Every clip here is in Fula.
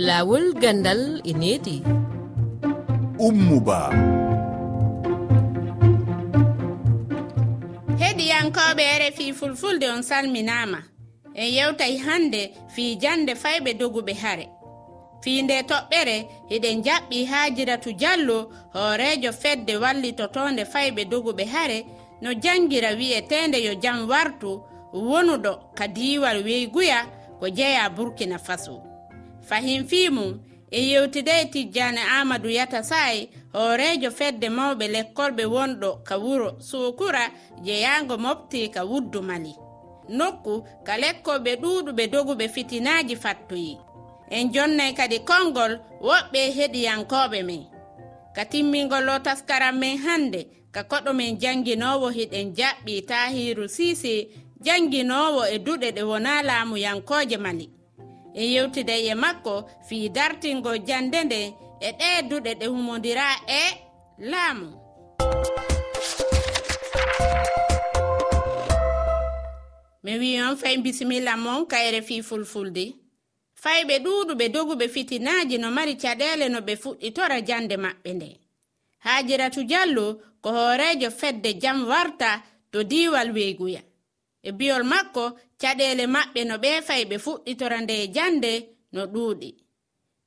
laawol gandal e needi. Ummuba. Heɗiyankoɓe rfi fulfulde on salminama en yewtay hannde fii jannde fayɓe doguɓe hare. Fii nde toɓɓere hiɗen jaɓɓi haajiratu diallo hooreejo fedde wallitotoonde fayɓe doguɓe hare no jangira wi'eteende yo jam wartu wonuɗo ka diiwal weyguya ko jeya burkina faso. fahim fimum e yewtide tijjane amadou yata sayi hoorejo fedde mawɓe lekkolɓe wonɗo ka wuro sukura jeyango mofti ka wuddu mali. Nokku ka lekkoɓe ɗuɗuɓe doguɓe fitinaji fattoyi en jonnay kadi konngol woɓɓe heɗiyankoɓe men. Ka timmingol lo taskaran men hannde ka koɗo men jannginowo hiɗen jaɓɓi tahiru sise jannginowo e duɗe ɗe wona laamu yankoje mali. e yewtida e makko fii dartingo jande nde e ɗe duɗe ɗe humodira e laamu. Mi wi on fay bisimilla mon kayre fii fulfulde. Fayɓe ɗuuɗuɓe doguɓe fitinaaji no mari caɗeele no ɓe fuɗɗitora jande maɓɓe nde. Haajiratu diallo ko hooreejo fedde jam warta to diiwal weeguya. e biyol makko caɗele maɓɓe no ɓe fay ɓe fuɗɗitora nde jannde no ɗuuɗi.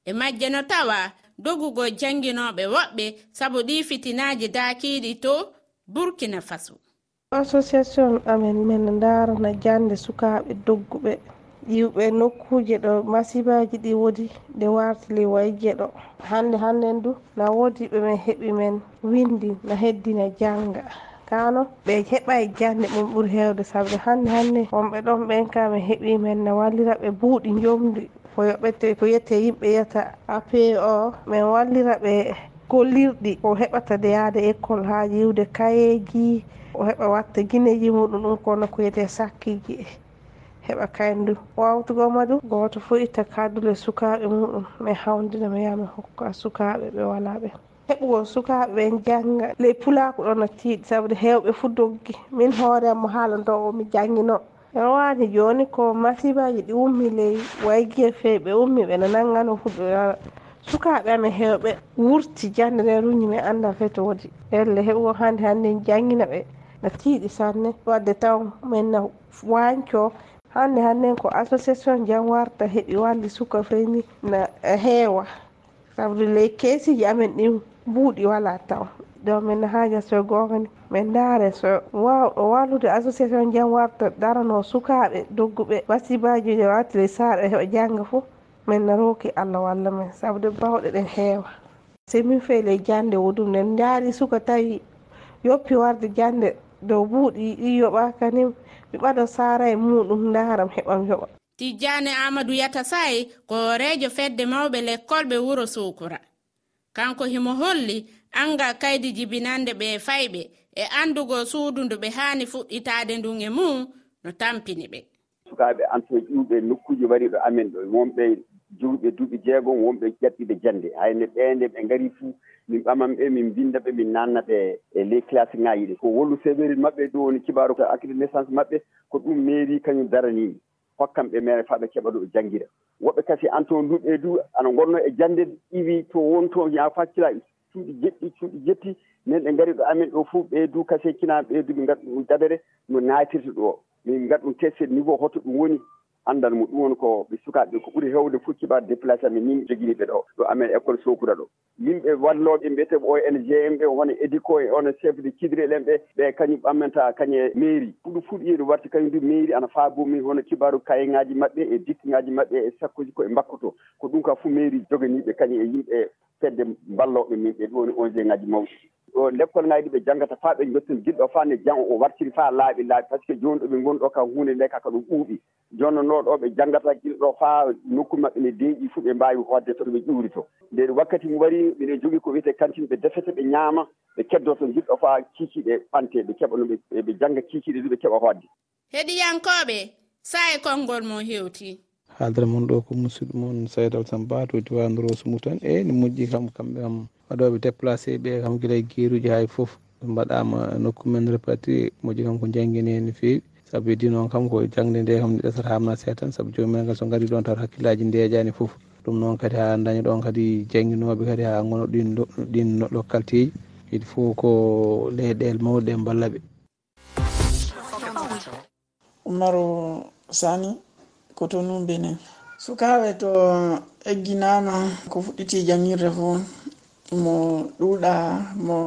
E majje no tawa dogugo jannginoɓe woɓɓe sabu ɗi fitinaji daakiiɗi to burkina faso. Association amen min ndarana jande sukaaɓe dogguɓe. Yiwɓe nokkuje ɗo masibaji ɗi woodi ɗe wartili wayje ɗo. Hande hannden du na wodi ɓe min heɓi men windi na heddina janga kano ɓe heɓai jande ɗum ɓuuri hewde sabu hande hande wonɓe ɗon ɓen ka ɓe heeɓi men no wallira ɓe buuɗi jomdi ko yoɓete ko yette yimɓe yiyata apo min wallira ɓe gollirɗi. Ko heɓata de yaade école ha yiwde kayeji o heɓa watta guineji muɗum ɗum kono ko yiyete sakkiji. Heɓa kayndu. Wawtugo madu goto fo itta kadule sukaɓe muɗum. Mi hawdina mi yaha mi hokka sukaɓe ɓe wala ɓen heɓugo sukaɓe ɓe jangga ley pulaku ɗon no tiiɗi sabude hewɓe fuu doggi. Min hooremo am mo o mi jangguino en wani joni ko masibaji ɗi ummi ley wayguel fewi ɓe ummi ɓene nanggano fuɗɗo sukaɓe amen hewɓe wurti jande nde ruñi men anda fe to woodi elle heɓugo hande hande jangguina ɓe. No tiiɗi sanne. Wadde taw min no wanco hande hannden ko association jam warta heeɓi walli suka feyni na heewa. sabu ley keesiji amen ɗin buuɗi wala tawa. Ɗo min haaja so gongani min ndaare so wawɗo wallude association jam warta darano sukaaɓe dogguɓe wasibaji je watti ley saare heɓa jannga fof min rooki allah walla men. Sabude bawɗe ɗen heewa se min fey ley jande wudum nden ndaari suka tawi yoppi warde jande dow buuɗi ɗi yoɓaka ni mi ɓaɗa saara e muɗum ndaaram heɓam yoɓa. tijjane amadou yata sayi koorejo fedde mawɓe lekkolɓe wuro sukura. Kanko himo holli anga kaydi jibinande ɓe fayɓe e andugo suudu ndu ɓe haani fuɗɗitade ndun e mum no tampini ɓe. Sukaaɓe anto ƴuuɓe nokkuji wari ɗo amen ɗo. Wonɓe juuɓe duuɓi jeegom wonɓe ƴaɓɓiɓe jannde. Hayne ɓeende ɓe ngari fuu min ɓaman ɓe min binda ɓe min nanna ɓe e ley classe ŋaaji ɗe ko wollu sévéril maɓɓe ɗo woni kibaru ko accide naissance maɓɓe ko ɗum mairie kañum daranimi hokkam ɓe mere faa ɓe keɓa ɗo ɓe janngira woɓɓe kasi anto nduɓe du ana gonno e jannde iwi to won to ya faccila cuuɗi jeɗɗi cuuɗi jetti nden ɓe ngari ɗo amen ɗo fuu ɓeydu kase kinaɓe ɓeyduɓe ngat ɗum dabere no naatirta ɗo. Min ngat ɗum teste niveau hoto ɗum woni. anndal mum ɗum woni ko ɓe sukaaɓe ko ɓuri heewde fof kibar déplacé amen min joginiiɓe ɗo. Ɗo amen école sokura ɗo. Yimɓe walloɓe mbiyete ong en ɓe hono édico e ono chef de kidrel en ɓe ɓe kañum ɓammenta kañe mairie. Fuɗu fuɗu warti kañum du mairie ana faabumi hono kibaru kayeŋaaji maɓɓe e dikkiŋaaji maɓɓe e sakkuji koye mbakkuto ko ɗum ka fuu mairie joganiiɓe kañum e yimɓe fedde mballooɓe min ɓe. Ɗum woni ong ŋaaji mawɗi. lekkol ngaji ɗi ɓe janggata faa ɓe jottini giɗɗo faa ne jang o wartiri faa laaɓi laaɓi. Par ce que jooni ɗo ɓe ngoni ɗo ka hunde nde kaka ɗum ɓuuɓi. Jooni noon ɗo ɓe janggata gilɗo faa nokku maɓɓe ne deeƴi fuu ɓe mbaawi hodde to ɗo ɓe ƴuuri to. Nde wakkati mi wari mbiɗen jogii ko wiyete kantine ɓe defete ɓe ñaama ɓe keddoto to gilɗo faa kiikiiɗe ɓante ɓe keɓa no ɓe jannga kiikiiɗe du ɓe keɓa hodde heɗiyankooɓe saa e konngol mo heewtii haaldere mon ɗo ko musidɗo mon saydal samba to diwan rosumu tan e ne moƴƴi kam kamɓe kam waɗoɓe déplacé ɓe kam guila e geeruji hay foof mbaɗama nokku men réparti moƴƴi kam ko jangguini hen no fewi saabu heddi noon kam ko jangde nde kam ne ɗesata hamna se tan saabu jomumen kam so gaari ɗon taw hakkillaji ndejani foof ɗum noon kadi ha daña ɗon kadi jangguinoɓe kadi ha gono ɗin ɗin localteji idi fof ko leyɗele mawɗe ɗe balla ɓe. Umaro sani koto num bene sukaɓe to egginama ko fuɗɗiti jangirde fo mo ɗuuɗa mo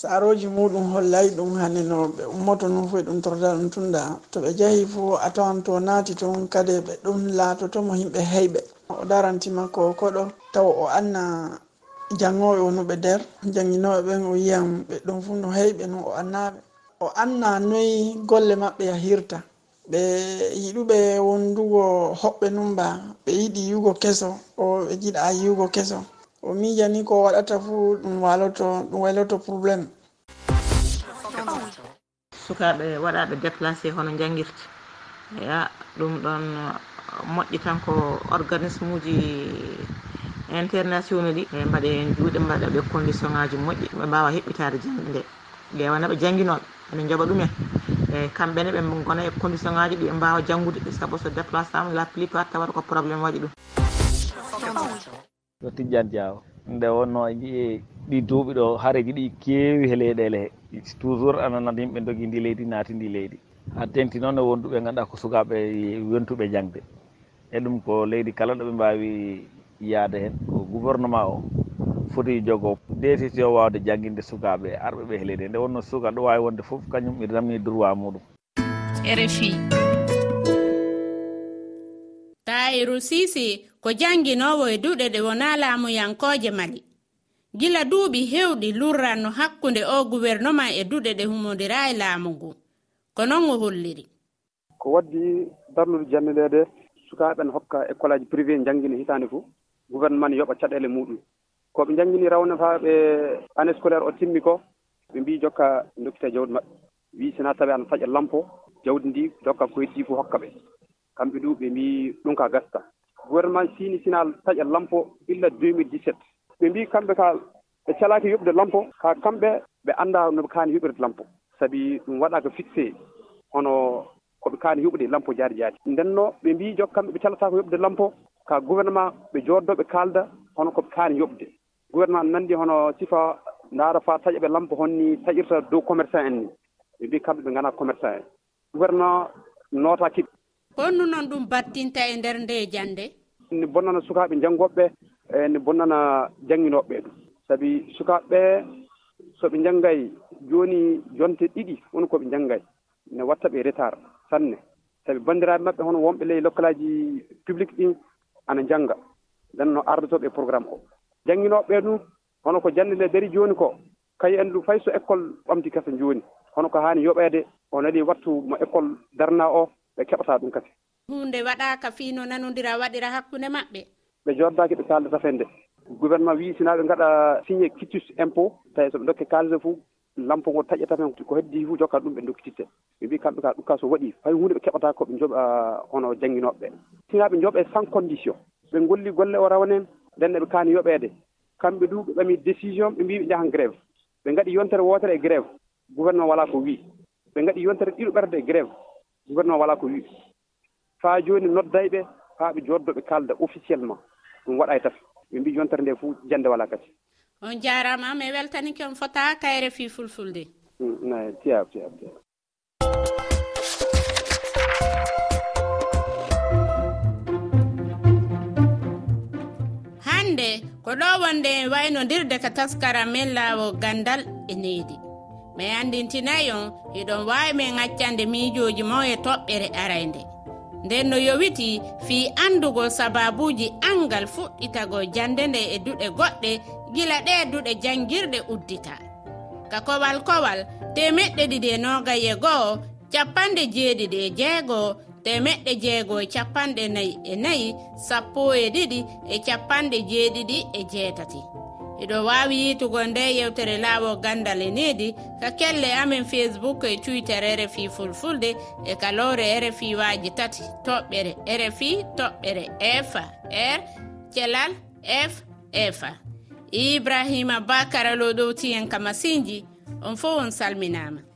saroji muɗum hollay ɗum hande no ɓe ummoto non fof e ɗum torda ɗum tunda. To ɓe jahi fo a tawan to naati toon kadi ɓe ɗum laatotomo himɓe heyɓe. O darantima ko koɗo. Taw o anna jangoɓe wonuɓe nder jangguinoɓe ɓen o yiyan ɓe ɗum fu no heyɓe non o annaɓe o anna noyi golle maɓɓe yahirta ɓe yiɗuɓe wondugo hoɓɓe numba ɓe yiɗi yiwgo keso o ɓe jiɗa yiwgo keso. o miijani ko waɗata fuu ɗum waloto ɗum wayloto probléme sukaɓe waɗaɓe déplacé hono jangirta ya ɗum ɗon moƴƴi tan ko organisme uji internationaux ɗi e mbaɗe en juuɗe mbaɗaɓe condition ngaji moƴƴi. Ɓe mbawa heɓɓitade jangde nde. Ƴewanaɓe jangguinoɓe ene jooɓa ɗumen eyi kamɓene ɓe e gona e condition ngaji ɗi ɓe mbawa janggude saabu so déplace tama la plupart tawata ko probléme waɗi ɗum. ɗo tijjani diaw nde wonno e jii ɗi duuɓi ɗo haareji ɗi keewi he leyɗele he toujours ana yimɓe dogii ndi leydi naati ndi leydi. Ha tenti noon e wonduɓe ganduɗa ko sukaɓe wentuɓe jangde e ɗum ko leydi kala ɗoɓe mbawi yaade hen ko gouvernement o foti jogo décision wawde jangguinde sukaɓe arɓeɓe he leydi nde wonno suka ɗo wawi wonde foof kañum ɓe ramni droit muɗum. Rfi tayiru sisi ko janginowo e duɗe ɗe wona laamuyankoje mali. Gila duuɓi hewɗi lurranno hakkunde o guvernoma e duɗe ɗe humodira e laamu ngu. Ko noon o holliri? Ko waddi darnude jannileede sukaaɓe ne hokka école aji privé janngini hitaande fof gouvernement ne yoɓa caɗeele muɗum ko ɓe janngini rawne faa ɓe année scolaire o timmi ko ɓe mbi jokka dokkita jawdi maɓɓe. Wi sina tawi ana taƴa lampo jawdi ndi dokka koye ɗi fof hokka ɓe. Kamɓe du ɓe mbi ɗum ka gasta. gouvernement sini sina taƴa lampo illa 2017 ɓe mbi kamɓe ka ɓe calaki yoɓde lampo ka kamɓe ɓe anda noɓe kaani yoɓirde lampo. Sabi ɗum waɗaka fixé hono koɓe kaani yoɓde lampo jaadi jaadi ndenno ɓe mbi jok kamɓe ɓe calata ko yoɓde lampo ka gouvernement ɓe joddoɓe kalda hono koɓe kaani yoɓde. Gouvernement nandi hono sifa ndaara fa taƴa ɓe lampo honni taƴirta dow commerçant en ni. Ɓe mbi kamɓe ɓe gana commerçant en. Gouvernement noota kiɓe honnu noon ɗum battinta e nder nde. jannde ne bonnana sukaɓe e ene bonnana jangguinoɓeɓe ɗum saabi sukaɓeɓe soɓe janggay joni jonte ɗiɗi woni koɓe janggay ne watta ɓe retard sanne. Sabi bandiraɓe mabɓe hono wonɓe ley local aji publique ɗin ana janga nden no ardotoɓe programme o. Jangguinoɓeɓe ɗum hono ko jande nde dari joni ko kayi en ɗum fay so école ɓamti kasa joni hono ko hani yoɓede on aɗi wattu mo école darna o ɓe keɓata ɗum kadi hunde waɗaka fino nanodira waɗira hakkude maɓɓe. Ɓe joddaki ɓe kaldata fende. Gouvernement wi sina ɓe gaɗa signé quittus impôt tawi soɓe dokke kalise fou lampo ngo taƴƴata men ko heddi fuu jokkat ɗum ɓe dokkititte ɓe mbi kamɓe ka ɗukka so waɗi hay hunde ɓe keɓata koɓe joɓa hono jangguinoɓe ɓe sinaɓe joɓe sans condition ɓe golli golle o rawane en nden ɓe kaani yoɓede kamɓe du ɓe ɓami décision ɓe mbi ɓe jahan grève. Ɓe gaɗi yontere wotere e grève. Gouvernement wala ko wi ɓe gaɗi yontere ɗiɗo ɓerde e grève. Gouvernement wala ko wi faa jooni noddayɓe haa ɓe jooɗdo ɓe kaalda officiellement. Ɗum waɗay taf ɓe mbi yontere nde fof jannde wala kadi. On jarama mi weltanike on fota kayre fi fulfulde. Mm, nayi tiyaab tiyaab tiyaab hannde ko ɗo wonde en waynodirde ka taskara men laawo gandal e needi mi andintinayi on eɗon wawi min accande miijoji mo e toɓɓere araynde nden no yowiti fii anndugol sababuuji angal fuɗɗitago jannde nde e duɗe goɗɗe gila ɗe duɗe janngirɗe uddita. Ka kowal kowal temeɗɗe ɗiɗi e nogay e go'o capanɗe jeeɗiɗi e jeegoo temeɗɗe jeegoo e capanɗe nayi e nayi sappo e ɗiɗi e capanɗe jeeɗiɗi e jeetati. eɗo wawi yitugo nde yewtere laawo gandal e needi ka kelle amen facebook e twitter rfi fulfulde e kalore rfi waji tati toɓɓere rfi toɓɓere efa r thelal f efa ibrahima bakara lo ɗowtiyen kamasinji on fo on salminama